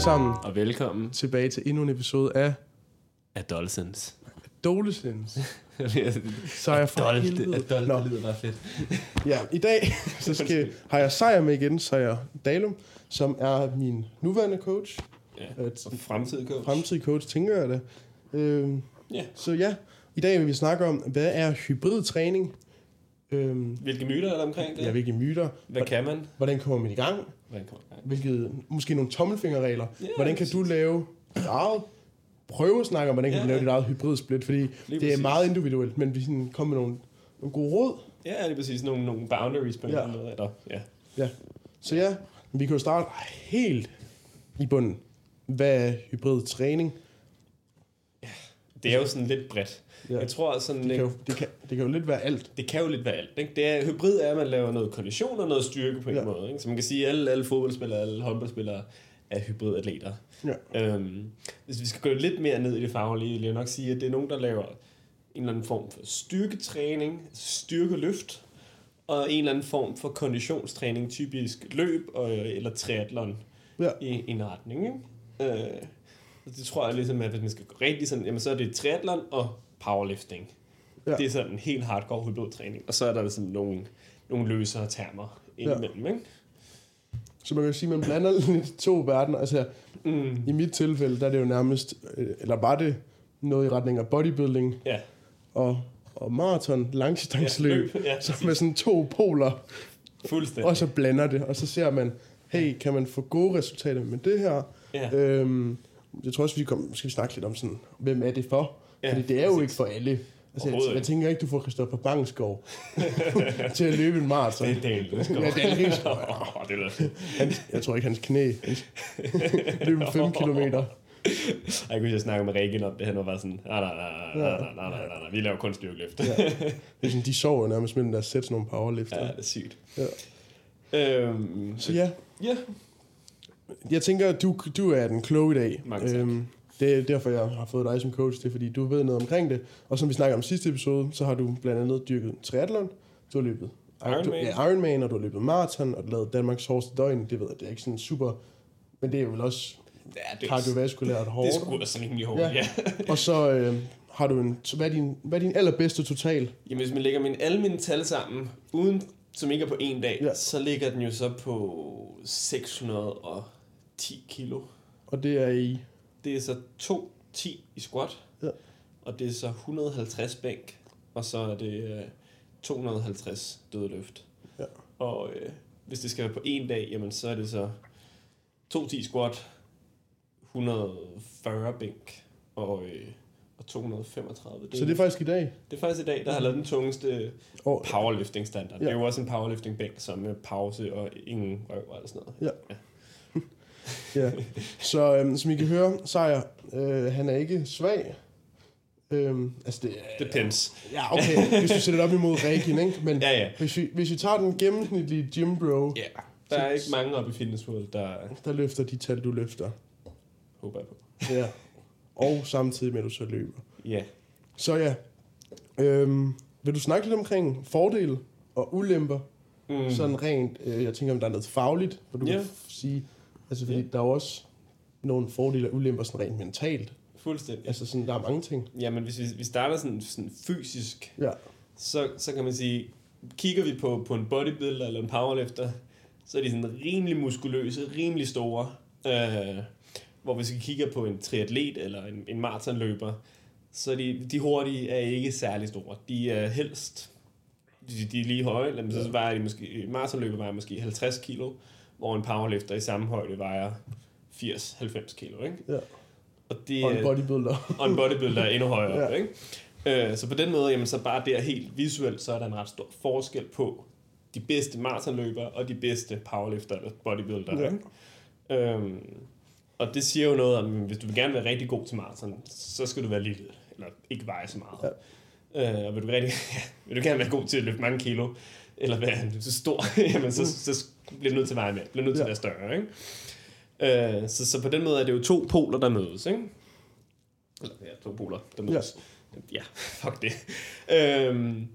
alle sammen Og velkommen tilbage til endnu en episode af Adolescence. Adolescence. Så er jeg for Adult, helvede. adult, Nå, det lyder bare fedt. ja, i dag så skal, har jeg Sejr med igen, Sejr Dalum, som er min nuværende coach. Ja, Øh, og fremtidig coach. Fremtidig coach, tænker jeg det. Øhm, Ja. Så ja, i dag vil vi snakke om, hvad er hybridtræning? Øhm, Hvilke myter er der omkring det? ja, hvilke myter? Hvad kan man? Hvordan kommer man i gang? Hvordan kommer? Hvilket, måske nogle tommelfingerregler. Ja, hvordan kan du lave dit eget prøve at snakke om, hvordan kan Ja, du lave ja. dit eget hybridsplit, fordi det er præcis. meget individuelt, men vi sådan kommer med nogle, nogle gode råd. Ja, det er præcis nogle, nogle boundaries på en Ja. måde. Eller, ja. Ja. Så ja, vi kan jo starte helt i bunden. Hvad er hybrid træning? Det er jo sådan lidt bredt. Ja. Jeg tror sådan, Det kan, jo, det, kan, det kan jo lidt være alt. det kan jo lidt være alt. Ikke? Det er, hybrid er, at man laver noget kondition og noget styrke på en Ja. måde. Ikke? Så man kan sige, at alle, alle fodboldspillere, alle håndboldspillere er hybridatleter. Ja. Øhm, hvis vi skal gå lidt mere ned i det faglige, vil jeg nok sige, at det er nogen, der laver en eller anden form for styrketræning, styrkeløft, og en eller anden form for konditionstræning, typisk løb og, eller triathlon Ja. i, en retning. Ikke? Øh, det tror jeg ligesom, at hvis man skal gå rigtig sådan, jamen så er det triathlon og powerlifting. Ja. Ja. Det er sådan en helt hardcore hybridtræning. Og så er der sådan nogle, nogle løsere termer indimellem, ikke? Så man kan sige, at man blander lidt to verdener. Altså, Mm. i mit tilfælde, der er det jo nærmest, øh, eller var det noget i retning af bodybuilding Ja. og, og maraton, langdistanceløb, Ja. Ja, ja, som er sådan to poler, Fuldstændig. og så blander det, og så ser man, hey, kan man få gode resultater med det her? ja. Øhm, jeg tror også, vi kom, skal vi snakke lidt om sådan, hvem er det for? Ja, Fordi det er jo præcis. ikke for alle. Altså, jeg, jeg, tænker ikke, du får Christoffer Bangskov til at løbe en maraton. Det er Daniel ja, Daniel det er hans, jeg tror ikke, hans knæ løb 5 kilometer. Jeg kunne jeg snakke med Regen om det, han var bare sådan, ah, nej, nej, nej, nej, nej, nej, nej, vi laver kun styrkeløft. ja. Det er sådan, de sover nærmest mellem deres sæt sådan nogle powerlifter. Ja, det er sygt. Ja. Øhm, så ja. Ja. Jeg tænker, du, du er den kloge i dag. Mange tak. Øhm, det er derfor, jeg har fået dig som coach. Det er, fordi du ved noget omkring det. Og som vi snakker om sidste episode, så har du blandt andet dyrket triathlon. Du har løbet Ironman. Du, ja, Ironman, og du har løbet maraton, og du har lavet Danmarks hårdeste døgn. Det ved jeg, det er ikke sådan super... Men det er vel også ja det, kardiovaskulært det hårdt. er sgu da sådan rimelig hårdt, Ja. ja. Og så øh, har du en... Hvad er din, hvad er din allerbedste total? Jamen, hvis man lægger mine, alle mine tal sammen, uden, som ikke er på en dag, ja. så ligger den jo så på 610 kilo. Og det er i... Det er så 2,10 i squat, Ja. og det er så 150 bænk, og så er det øh, 250 dødløft. Ja. Og øh, hvis det skal være på en dag, jamen så er det så 210 squat, 140 bænk og, øh, og 235 Så det er faktisk i dag. det er faktisk i dag, der har lavet den tungeste powerlifting standard. Ja. Ja. Det er jo også en powerlifting bænk, som med pause og ingen røv eller sådan noget. Ja. Så øhm, som I kan høre, Sejr, øh, han er ikke svag. Øhm, altså det. Depends. Ja, okay, hvis du sætter det op imod Regin, ikke? Men Ja, ja. hvis, vi, hvis vi tager den gennemsnitlige gym bro, Ja. Der er ikke mange oppe i Fitness World, der der løfter de tal, du løfter. håber jeg på. Ja. Og samtidig med, at du så løber. Ja. Så ja, øhm, vil du snakke lidt omkring fordele og ulemper? Mm. Sådan rent, øh, jeg tænker, om der er noget fagligt, hvor du Ja. kan f- sige, altså fordi Ja. der er jo også nogle fordele og ulemper sådan rent mentalt. Fuldstændig. Altså sådan, der er mange ting. Jamen, hvis vi, vi starter sådan, sådan fysisk, Ja, så, så kan man sige, kigger vi på, på en bodybuilder eller en powerlifter, så er de sådan rimelig muskuløse, rimelig store. Øh, hvor hvis vi kigger på en triatlet eller en, en maratonløber, så er de, de hurtige er ikke særlig store. De er helst, de, de er lige høje, men så vejer de måske, maratonløber vejer måske 50 kilo, hvor en powerlifter i samme højde vejer 80-90 kilo, ikke? ja. Og, det, Og en er- bodybuilder. og en bodybuilder er endnu højere Ja. ikke? Øh, så på den måde, jamen, så bare der helt visuelt, så er der en ret stor forskel på de bedste maratonløbere og de bedste powerlifter eller bodybuilder. Ja. Ja. Øhm, og det siger jo noget om, hvis du vil gerne være rigtig god til maraton, så skal du være lille, eller ikke veje så meget. Ja. Øh, og vil du, rigtig, vil du gerne være god til at løfte mange kilo, eller være så stor, jamen, så, så bliver du nødt til at veje mere, bliver nødt til Ja. at være større. Ikke? Øh, så, så på den måde er det jo to poler, der mødes. Ikke? Eller ja, to poler, der mødes. Ja, ja fuck det. Øhm,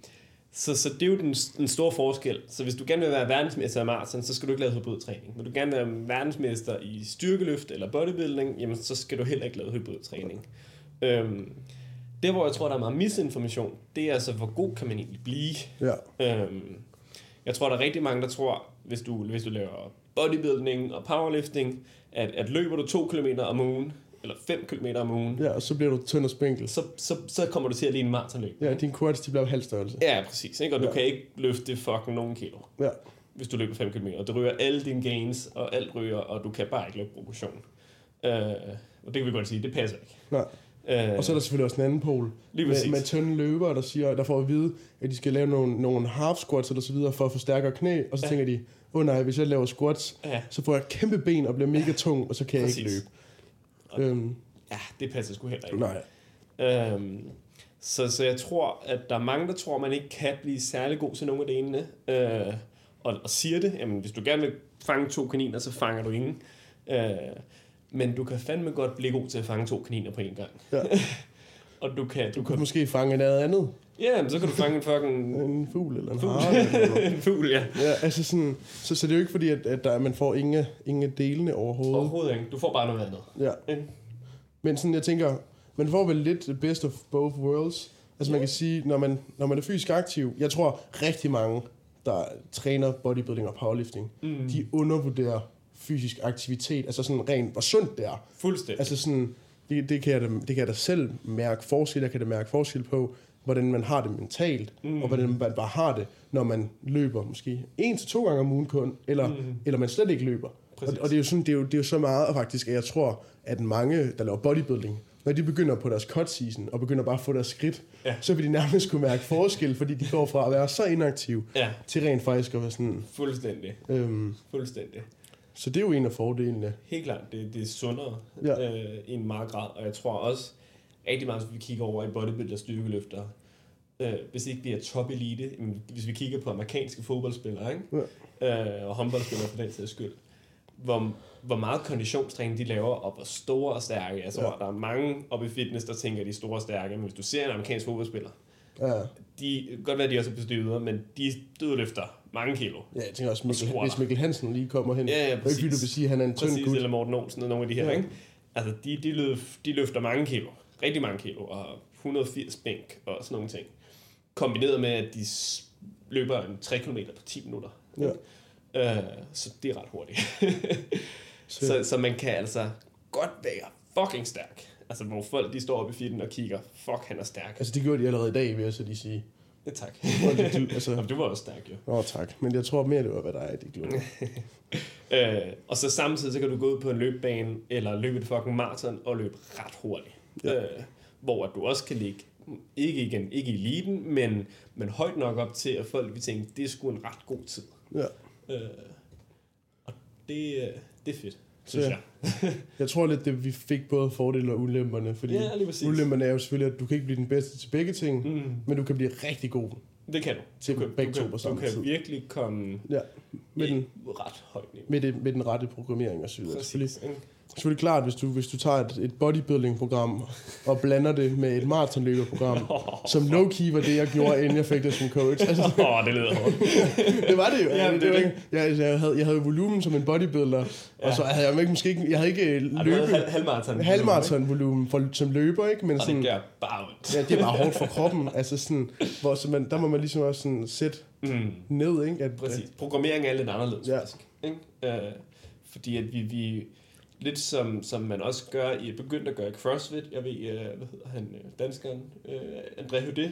Så, så det er jo den, den store forskel. Så hvis du gerne vil være verdensmester i maraton, så skal du ikke lave hybridtræning. Vil du gerne være verdensmester i styrkeløft eller bodybuilding, jamen så skal du heller ikke lave hybridtræning. Øhm, det, hvor jeg tror, der er meget misinformation, det er altså, hvor god kan man egentlig blive? Ja. Øhm, jeg tror, der er rigtig mange, der tror, hvis du, hvis du laver bodybuilding og powerlifting, at, at løber du 2 km om ugen, eller 5 km om ugen, ja, og så bliver du tynd og spinkel. så, så, så kommer du til at ligne en maratonløb. Ja, dine quads, de bliver halv størrelse. Ja, præcis. Ikke? Og du Ja. kan ikke løfte fucking nogen kilo, Ja. hvis du løber 5 km. Og det ryger alle dine gains, og alt ryger, og du kan bare ikke løbe proportion. Øh, og det kan vi godt sige, det passer ikke. Nej. Øh, Og så er der selvfølgelig også en anden pol. Lige med, præcis. med tynde løbere, der siger, der får at vide, at de skal lave nogle, nogle half squats eller så videre for at få stærkere knæ, og så Ja. tænker de, åh oh, nej, hvis jeg laver squats, ja, så får jeg kæmpe ben og bliver mega tung, og så kan jeg ikke Præcis. løbe. Øhm, ja, det passer sgu heller ikke. nej. Øhm, så, så jeg tror, at der er mange, der tror, at man ikke kan blive særlig god til nogle af delene. Øh, og, og siger det, jamen hvis du gerne vil fange to kaniner, så fanger du ingen. Øh, men du kan fandme godt blive god til at fange to kaniner på en gang. Ja. og du kan, du Du kan kan, måske fange noget andet. ja, men så kan du fange en fucking En fugl eller en Fugl. eller en fugl, ja. Ja, altså sådan, så, så det er jo ikke fordi, at, at der, man får ingen, ingen delene overhovedet. Overhovedet ikke. Du får bare noget andet. Ja. Ikke? Men sådan, jeg tænker, man får vel lidt the best of both worlds. Altså man kan sige, når man, når man er fysisk aktiv, jeg tror rigtig mange, der træner bodybuilding og powerlifting, Mm. de undervurderer fysisk aktivitet, altså sådan rent, hvor sundt det er. Fuldstændig. Altså sådan, det, det, kan jeg da, det kan jeg da selv mærke forskel, jeg kan da mærke forskel på, hvordan man har det mentalt, Mm. og hvordan man bare har det, når man løber måske en til to gange om ugen kun, eller, Mm. eller man slet ikke løber. Og, Præcis. og det, er jo sådan, det, er jo, det er jo så meget faktisk, at jeg tror, at mange, der laver bodybuilding, når de begynder på deres cut season, og begynder bare at få deres skridt, Ja. ja. så vil de nærmest kunne mærke forskel, fordi de går fra at være så inaktive, Ja, til rent faktisk at være sådan... fuldstændig. Øhm, Fuldstændig. Så det er jo en af fordelene. Helt klart, det, det er sundere Ja. øh, i en meget grad, og jeg tror også rigtig meget, hvis vi kigger over i bodybuilder styrkeløfter, øh, hvis ikke vi er top elite, hvis vi kigger på amerikanske fodboldspillere, ikke? Ja. Øh, og håndboldspillere for den sags skyld, hvor, hvor meget konditionstræning de laver, og hvor store og stærke. Ja. Ja. der er mange oppe i fitness, der tænker, at de er store og stærke, men hvis du ser en amerikansk fodboldspiller, Ja, de godt være, at de også er bestøvet, men de dødløfter mange kilo. ja jeg tænker også, Mikkel, hvis Mikkel Hansen lige kommer hen, Ja, ja, er ikke fordi, du præcis. vil sige, at han er en tynd Præcis, gut. eller Morten Olsen og nogle af de her, ja. Ikke? Altså, de, de, løf, de løfter mange kilo. Rigtig mange kilo. Og 180 bænk og sådan nogle ting. Kombineret med, at de løber en 3 km på 10 minutter. Ja. Øh, så det er ret hurtigt. Så, så man kan altså godt være fucking stærk. Altså, hvor folk de står oppe i fitten og kigger, fuck, han er stærk. altså, det gjorde de allerede i dag, vil jeg så lige sige. Ja, tak. Det- du- altså, Jamen, du var også stærk, jo. Åh, tak. Men jeg tror mere, det var, hvad der er, de gjorde. Øh, og så samtidig, så kan du gå ud på en løbebane, eller løbe et fucking maraton, og løbe ret hurtigt. Ja. Øh, hvor du også kan ligge, ikke igen, ikke i eliten, men, men højt nok op til, at folk vil tænke, det er sgu en ret god tid. Ja. Øh, og det, øh, det er fedt, synes jeg. Jeg tror lidt, det vi fik både fordele og ulemperne, fordi Ja, ulemperne er jo selvfølgelig, at du kan ikke blive den bedste til begge ting, Mm, men du kan blive rigtig god det kan du. til du kan, begge du to kan, på Du samme kan tid. virkelig komme Ja, med den, ret højt niveau. med, det, med den rette programmering og så videre. Selvfølgelig, Præcis. ikke? Selvfølgelig klart, hvis du, hvis du tager et, et bodybuilding-program og blander det med et maratonløberprogram, som low-key var det, jeg gjorde, inden jeg fik det som coach. Altså, Åh, oh, det lyder hårdt. det var det jo. Ja, Ja, men det det var ikke, jeg, jeg, havde, jeg havde volumen som en bodybuilder, ja. Og så havde jeg ikke, måske ikke, jeg havde ikke du havde løbe, halv, halvmarathon. halvmarathon-volumen for, som løber, ikke? Men Og sådan, det gør bare ondt. ja, det er bare hårdt for kroppen. Altså sådan, hvor, så man, der må man ligesom også sådan sætte Mm. ned, ikke? At, Præcis. Programmering er lidt anderledes. Ja. faktisk. Ikke? Øh, fordi at vi, vi lidt som, som man også gør i begyndt at gøre i CrossFit, jeg ved, øh, hvad hedder han, øh, danskeren, øh, André Hødé,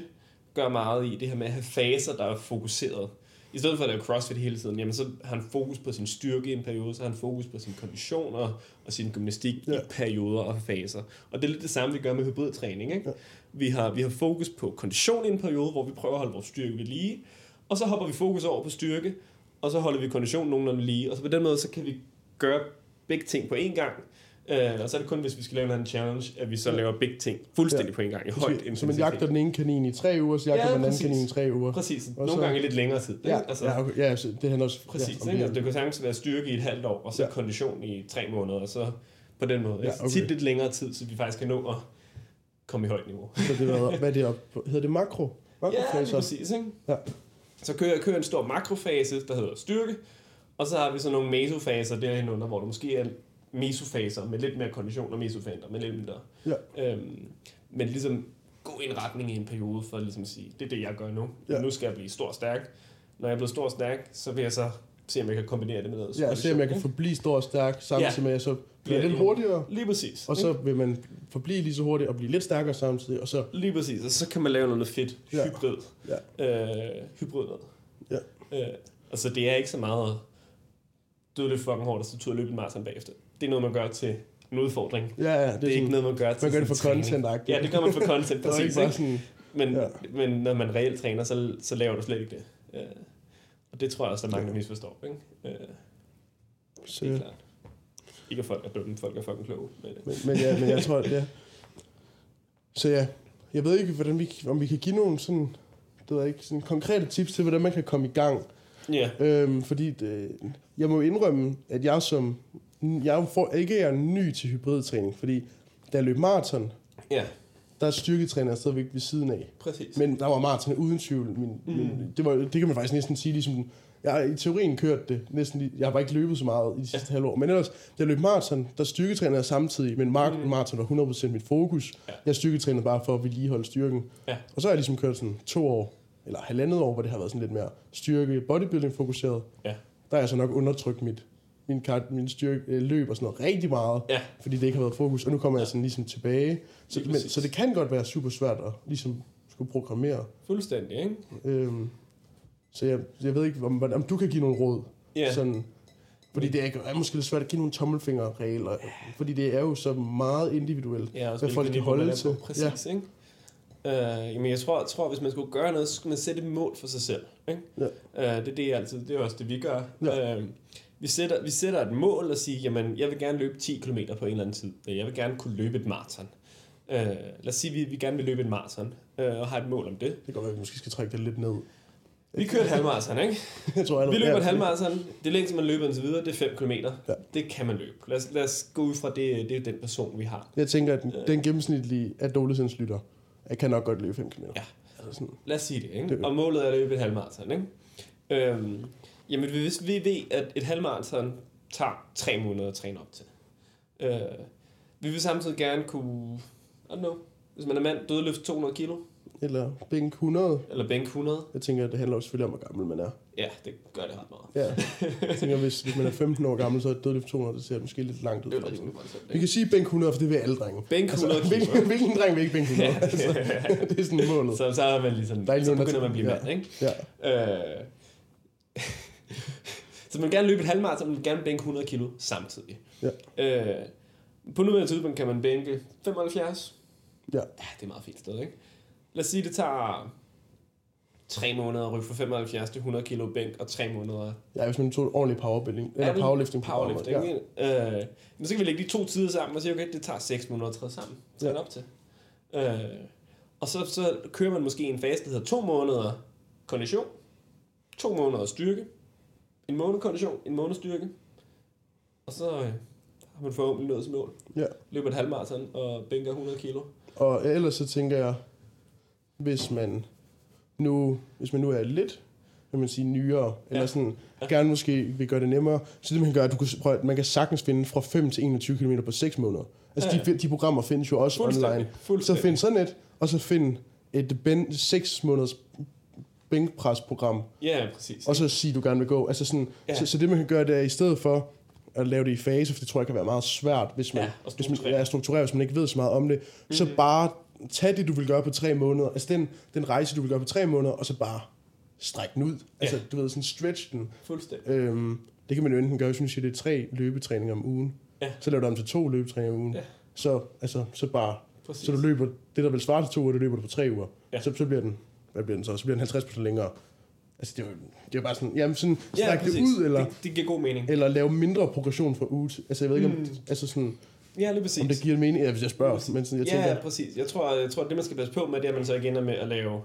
gør meget i det her med at have faser, der er fokuseret. I stedet for at lave CrossFit hele tiden, jamen så har han fokus på sin styrke i en periode, så har han fokus på sin kondition og, sin gymnastik ja. i perioder og faser. Og det er lidt det samme, vi gør med hybridtræning. Ikke? Ja. Vi, har, vi har fokus på kondition i en periode, hvor vi prøver at holde vores styrke ved lige, og så hopper vi fokus over på styrke, og så holder vi konditionen nogenlunde lige, og så på den måde, så kan vi gøre begge ting på én gang, øh, og så er det kun, hvis vi skal lave en challenge, at vi så laver begge ting fuldstændig Ja. på en gang, i højt så man jagter den ene kanin i tre uger, så jagter Ja, man den anden kanin i tre uger. Præcis, Og nogle så- gange lidt længere tid. Ja, altså, ja, okay, ja, så det handler også Præcis, ja, om. Altså, det kan sagtens være styrke i et halvt år, og så ja. Kondition i tre måneder, og så på den måde. Ja, okay. Tit lidt længere tid, så vi faktisk kan nå at komme i højt niveau. Så det var, hvad er det op på? Hedder det makro? Ja, lige præcis, ikke? Ja. Så kører, kører en stor makrofase, der hedder styrke, og så har vi så nogle mesofaser derhen under, hvor der måske er mesofaser med lidt mere kondition og mesofaser med lidt mindre. Ja. Øhm, men ligesom gå i en retning i en periode for ligesom at sige, det er det, jeg gør nu. Ja. Ja. Nu skal jeg blive stor og stærk. Når jeg er blevet stor og stærk, så vil jeg så se, om jeg kan kombinere det med noget Ja, og se om jeg kan forblive stor og stærk, samtidig Ja. med at jeg så bliver Ja, lidt ja. hurtigere. Lige præcis. Og så vil man forblive lige så hurtigt og blive lidt stærkere samtidig. Og så, Lige præcis, og så kan man lave noget fedt Ja. hybrid. ja, Øh, hybrid noget. Ja. Øh, altså det er ikke så meget dødeligt fucking hårdt, og så tur løbe en maraton bagefter. Det er noget, man gør til en udfordring. ja, ja, det er, Det er, det er sådan, ikke noget, man gør til man gør det for content Ja, det gør man for content, Det er præcis. Ikke? sådan, Men, Ja. men når man reelt træner, så, så laver du slet ikke det. Øh, og det tror jeg også, der er mange, der misforstår. Ikke? Øh, det er så, klart. Ikke at folk er dumme, folk er fucking kloge. Men, men, men, ja, men jeg tror, ja. Så ja, jeg ved ikke, hvordan vi, om vi kan give nogle sådan, det ved jeg ikke, sådan konkrete tips til, hvordan man kan komme i gang. Ja, Øhm, fordi det, jeg må indrømme, at jeg som jeg for, ikke er ny til hybridtræning, fordi da jeg løb maraton, ja, der er styrketræner stadigvæk ved siden af. præcis. Men der var maraton uden tvivl. Min, mm. min, det, var, det kan man faktisk næsten sige, ligesom, jeg har i teorien kørt det næsten, jeg har bare ikke løbet så meget i de sidste ja. halve år. Men ellers, da jeg løb maraton, der styrketrænede jeg samtidig, men mar- mm. maraton var 100% mit fokus. Ja. Jeg styrketrænede bare for at vedligeholde styrken. Ja. Og så har jeg ligesom kørt sådan to år, eller halvandet år, hvor det har været sådan lidt mere styrke, bodybuilding fokuseret. Ja. Der har jeg så nok undertrykt mit, min, kart, min styrke, øh, løb og sådan noget rigtig meget, Ja, fordi det ikke har været fokus, og nu kommer jeg sådan ligesom tilbage. Så, men, så det kan godt være super svært at ligesom skulle programmere. fuldstændig, ikke? Øhm, så jeg, jeg ved ikke, om, om du kan give nogle råd. Ja, Sådan, fordi det er, er måske lidt svært at give nogle tommelfingerregler, fordi det er jo så meget individuelt. ja hvad folk kan holde til. Præcis, ikke? Uh, jamen jeg tror, tror, hvis man skulle gøre noget, så skulle man sætte et mål for sig selv. Ikke? Ja. Uh, det er det jeg altid, det er også det, vi gør. Ja. Uh, vi, sætter, vi sætter et mål og siger, jamen, jeg vil gerne løbe 10 km på en eller anden tid. Jeg vil gerne kunne løbe et maraton. Uh, lad os sige, at vi, vi gerne vil løbe et maraton, uh, og har et mål om det. Det kan godt være, at vi måske skal trække det lidt ned. Vi kører et halvmaraton, ikke? jeg tror, Vi løber ja, et halvmaraton. Det længste, man løber indtil videre, det er 5 km. Ja. Det kan man løbe. Lad os, lad os gå ud fra, det, det er den person, vi har. Jeg tænker, at den, den gennemsnitlige adolescenslytter, jeg kan nok godt løbe 5 km. Ja. Altså sådan, Lad os sige det, ikke? Det- Og målet er at løbe et halvmarathon, ikke? Øhm, jamen, hvis vi ved, at et halvmarathon tager tre måneder at træne op til. Øh, vi vil samtidig gerne kunne, I don't know, hvis man er mand, dødløft 200 kilo, eller bænk 100. eller bænk 100. Jeg tænker, at det handler jo selvfølgelig om, hvor gammel man er. Ja, det gør det ret meget. Ja. Jeg tænker, hvis, hvis man er 15 år gammel, så er dødløft 200, det ser måske lidt langt ud. Det er voldsomt, Vi kan sige bænk 100, for det vil alle drenge. Bænk 100 kilo. hvilken, hvilken dreng vil ikke bænk 100? altså, det er sådan målet. Så, så er man ligesom, Der er så begynder man at blive tænker- mand, ikke? Ja. Øh, så man vil gerne løbe et halvmarathon, man vil gerne bænke 100 kilo samtidig. Ja. Øh, på nuværende tidspunkt kan man bænke 75. Ja. ja, det er meget fint sted, ikke? Lad os sige, det tager 3 måneder at rykke fra 75 til 100 kilo bænk, og 3 måneder Ja, hvis man tog et ordentligt powerbuilding, eller Ja, powerlifting. powerlifting. Ja. Ja. Øh, men så kan vi lægge de to tider sammen og sige, okay, det tager 6 måneder at træde sammen. Så Ja. op til. Øh, og så, så kører man måske en fase, der hedder to måneder kondition, to måneder styrke, en måned kondition, en måned styrke, og så øh, har man forhåbentlig nået sit mål. Ja. Løber et halvmarathon og bænker 100 kilo. Og ellers så tænker jeg, hvis man nu, hvis man nu er lidt, vil man sige, nyere, eller Ja. sådan, Ja. gerne måske vil gøre det nemmere, så det man kan gøre, at du kan, prøv, at man kan sagtens finde fra 5 til 21 km på 6 måneder. Altså, Ja, ja. de, de programmer findes jo også Fuldstændig. online. Så Fuldstændig. find sådan et, og så find et ben, 6 måneders bænkpresprogram, Ja, præcis. og så sige, du gerne vil gå. Altså sådan, Ja. så, så det man kan gøre, det er i stedet for at lave det i fase, for det tror jeg kan være meget svært, hvis man, Ja, hvis man strukturere. ja, strukturerer, hvis man ikke ved så meget om det, mm. så Mhm. bare tag det, du vil gøre på tre måneder, altså den, den rejse, du vil gøre på tre måneder, og så bare stræk den ud. Altså, du ved, sådan stretch den. Fuldstændig. Øhm, det kan man jo enten gøre, hvis man siger, det er tre løbetræninger om ugen. Ja. Så laver du om til to løbetræninger om ugen. Ja. Så, altså, så bare, Præcis. så du løber det, der vil svare til to uger, det løber du på tre uger. Ja. Så, så bliver den, hvad bliver den så? Så bliver den 50% længere. Altså, det er jo, det er bare sådan, jamen sådan, ja, stræk det ud, eller, Det, det giver god mening. eller lave mindre progression fra uge til, altså jeg ved ikke, om, Mm. altså sådan, Ja, lige præcis. om det giver mening, ja, hvis jeg spørger, men sådan, jeg ja, tænker, præcis. Jeg tror, jeg tror, at det, man skal passe på med, det er, at man så ikke ender med at lave,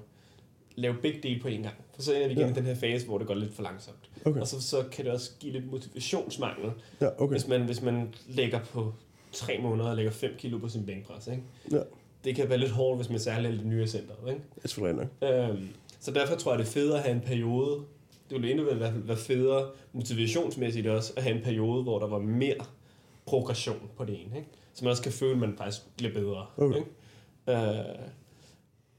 lave begge dele på en gang. For så ender vi igen Ja. i den her fase, hvor det går lidt for langsomt. okay, Og så, så kan det også give lidt motivationsmangel, ja, okay, hvis, man, hvis man lægger på tre måneder og lægger 5 kilo på sin bænkpres. Ikke? Ja. det kan være lidt hårdt, hvis man særligt er lidt nye i centret. Ikke? Det er nok. Øhm, så derfor tror jeg, det er federe at have en periode, det ville endnu være, være federe motivationsmæssigt også, at have en periode, hvor der var mere progression på det ene. Ikke? Så man også kan føle, at man faktisk bliver bedre. Okay. Ikke? Øh,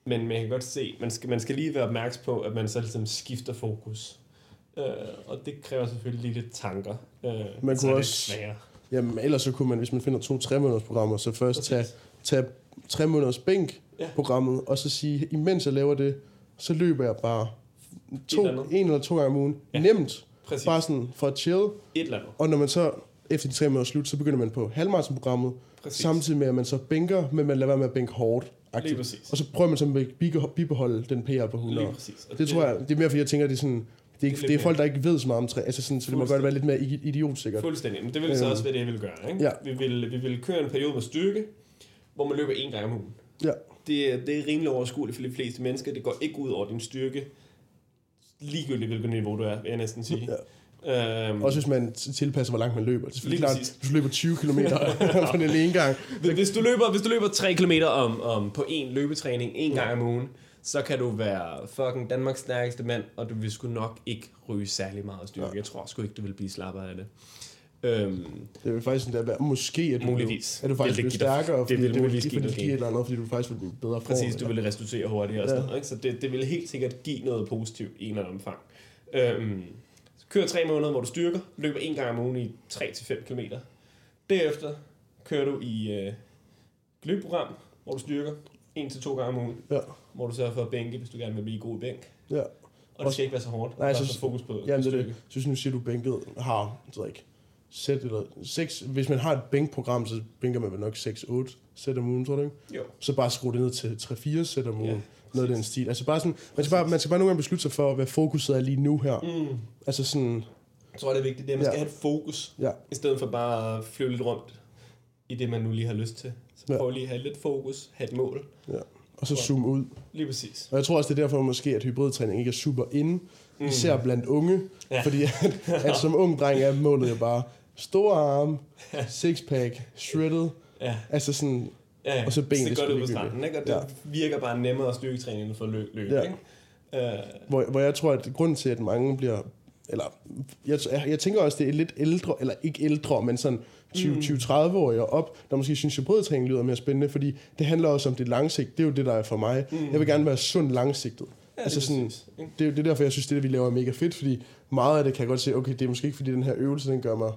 men man kan godt se, man skal, man skal lige være opmærksom på, at man så ligesom skifter fokus. Øh, og det kræver selvfølgelig lige lidt tanker. Øh, Man kunne det også-. Jamen, ellers så kunne man, hvis man finder to 3 måneders programmer, så først tage, tage 3 måneders bænk Ja. programmet, og så sige, imens jeg laver det, så løber jeg bare to, eller andet. en eller to gange om ugen. Ja. Ja. Nemt. Præcis. Bare sådan for at chill. Et eller andet. Og når man så, efter de tre måneder er slut, så begynder man på halvmarathonprogrammet, Præcis. samtidig med, at man så bænker, men man lader være med at bænke hårdt. Lige Aktivt. præcis. Og så prøver man så at bibeho- bibeholde den PR på 100. Lige præcis. Og Det tror jeg, det er mere fordi, jeg tænker, det er sådan, det er, ikke, Det er det folk, der ikke ved så meget om træ. Altså sådan, så det må godt være lidt mere idiotsikkert. Fuldstændig. Men det vil så Øhm. også være det, jeg vil gøre. Ikke? Ja. Vi, vil, vi vil køre en periode med styrke, hvor man løber en gang om ugen. Ja. Det, er- det er rimelig overskueligt for de fleste mennesker. Det går ikke ud over din styrke. Ligegyldigt hvilket niveau du er, vil jeg næsten sige. Ja. Øhm, Også hvis man tilpasser, hvor langt man løber. Det er klart, præcis. hvis du løber 20 km på den ene gang. hvis, du løber, hvis du løber 3 km om, om på en løbetræning en gang om ugen, så kan du være fucking Danmarks stærkeste mand, og du vil sgu nok ikke ryge særlig meget styrke. Ja. Jeg tror sgu ikke, du vil blive slappere af det. Øhm, Det vil faktisk sådan der være, måske at du, Muligvis. At du faktisk bliver give stærkere, det vil det, muligvis give fordi et eller andet, fordi du faktisk vil blive bedre form. Præcis, du vil restituere hurtigere og sådan Ja. noget, ikke? Så det, det vil helt sikkert give noget positivt i en eller anden omfang. Øhm, kør tre måneder, hvor du styrker, løber en gang om ugen i 3-5 km. Derefter kører du i øh, løbeprogram, hvor du styrker en til to gange om ugen, Ja, hvor du sørger for at bænke, hvis du gerne vil blive god i bænk. ja. Og det skal ikke være så hårdt. Nej, så- fokus på, Jamen, det det. Synes nu siger du bænket har, ved ikke, sæt eller seks. Hvis man har et bænkprogram, så bænker man vel nok 6-8 sæt om ugen, tror du ikke? Jo, Så bare skrue det ned til 3-4 sæt om ugen. Ja, noget af den stil. Altså bare sådan, man skal bare, man skal bare nogle gange beslutte sig for, hvad fokuset er lige nu her. mm. Altså sådan, jeg tror, det er vigtigt, det er, at man Ja. skal have et fokus, ja, i stedet for bare at flyve lidt rundt i det, man nu lige har lyst til. Så Ja. prøv lige at have lidt fokus, have et mål. og så zoome ud. Lige præcis. Og jeg tror også, det er derfor måske, at hybridtræning ikke er super inde, mm. især blandt unge. Ja. Ja. Fordi at, at som ung dreng er målet jo bare store arme, sixpack, shredded, Ja, altså sådan, ja. Og så ben, det det godt ud på stranden, ikke? Og det Ja. virker bare nemmere styrketræning end for løb, løb Ja. ikke? Uh, hvor, hvor jeg tror, at grunden til, at mange bliver, eller jeg, jeg, tænker også, det er lidt ældre, eller ikke ældre, men sådan 20-30-årige og op, der måske synes, at hybridtræning lyder mere spændende, fordi det handler også om det langsigtede. Det er jo det, der er for mig. Mm. Jeg vil gerne være sund langsigtet. ja, altså sådan, det, er det er derfor, jeg synes, det, der vi laver er mega fedt, fordi meget af det kan jeg godt se, okay, det er måske ikke, fordi den her øvelse, den gør mig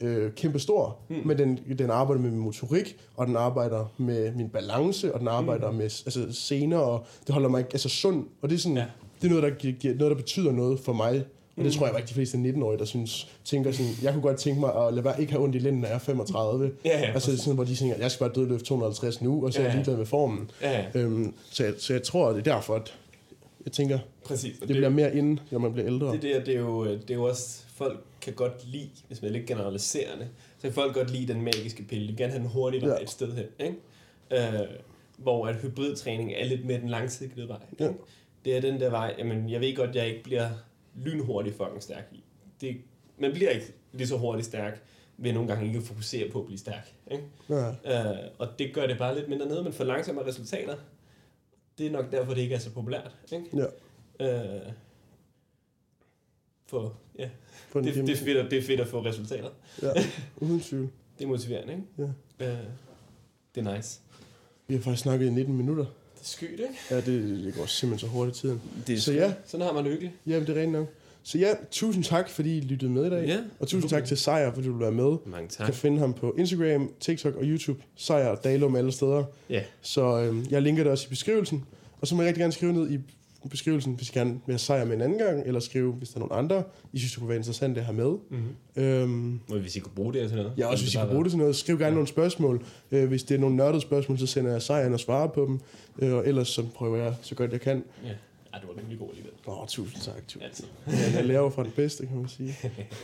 øh, kæmpe stor, mm. men den, den arbejder med min motorik, og den arbejder med min balance, og den arbejder mm. med altså, scener, og det holder mig altså, sund, og det er sådan, Ja. det er noget, der, giver- noget, der betyder noget for mig, og det tror jeg ikke de fleste 19-årige, der synes, tænker sådan, jeg kunne godt tænke mig at lade være, ikke have ondt i lænden, når jeg er 35. Ja, ja, altså sådan, hvor de tænker, jeg skal bare dødløfte 250 nu, og så er jeg ja. ligeglad med formen. Ja, ja, Øhm, så, jeg, så jeg tror, det er derfor, at jeg tænker, præcis. Og det bliver mere inde, når man bliver ældre. det, der, det, er jo, det er jo også, folk kan godt lide, hvis man er lidt generaliserende, så kan folk godt lide den magiske pille. De vil gerne have den hurtige vej Ja. et sted hen. Ikke? Øh, hvor at hybridtræning er lidt mere den langsigtede vej. Ja. Ikke? Det er den der vej, jamen jeg ved godt, jeg ikke bliver lynhurtigt fucking stærk i. Det, man bliver ikke lige så hurtigt stærk, ved nogle gange ikke at fokusere på at blive stærk. Ikke? Ja. Øh, og det gør det bare lidt mindre nede, men for langsommere resultater. Det er nok derfor, det ikke er så populært. Ikke? Ja. Øh, for, ja, den det, det, er fedt, at- det er fedt at få resultater. Ja, uden tvivl. Det er motiverende, ikke? Ja. Øh, det er nice. Vi har faktisk snakket i 19 minutter. Det er skyt, ikke? Ja, det, det går simpelthen så hurtigt tiden. Det er Så skønt. ja. Sådan har man det hyggeligt. Ja, det er rent nok. Så ja, tusind tak, fordi I lyttede med i dag. Ja. Og tusind tak til Sejr, fordi du vil være med. Mange Du tak. kan finde ham på Instagram, TikTok og YouTube. Sejr Dalum alle steder. Ja. Så øhm, jeg linker det også i beskrivelsen. Og så må jeg rigtig gerne skrive ned i beskrivelsen, hvis I gerne vil have Sejr med en anden gang, eller skrive, hvis der er nogen andre, I synes, det kunne være interessant at have med. Mm-hmm. Øhm, Og hvis I kunne bruge det til noget. Ja, også hvis I kan bruge det til noget. Skriv gerne nogle spørgsmål. Øh, hvis det er nogle nørdede spørgsmål, så sender jeg sejren og svarer på dem. Øh, og ellers så prøver jeg så godt jeg kan. Ja. Ej, det var rimelig god alligevel. Åh, tusind tak. Tusind. Altid. Ja, jeg lærer fra det bedste, kan man sige.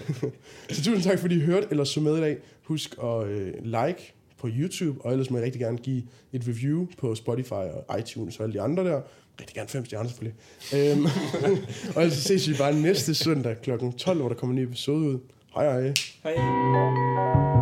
så tusind tak, fordi I hørte eller så med i dag. Husk at øh, like på YouTube, og ellers må jeg rigtig gerne give et review på Spotify og iTunes og alle de andre der. Rigtig gerne fem stjerner selvfølgelig. øhm, og så ses vi bare næste søndag kl. 12, hvor der kommer en ny episode ud. Hej hej. Hej.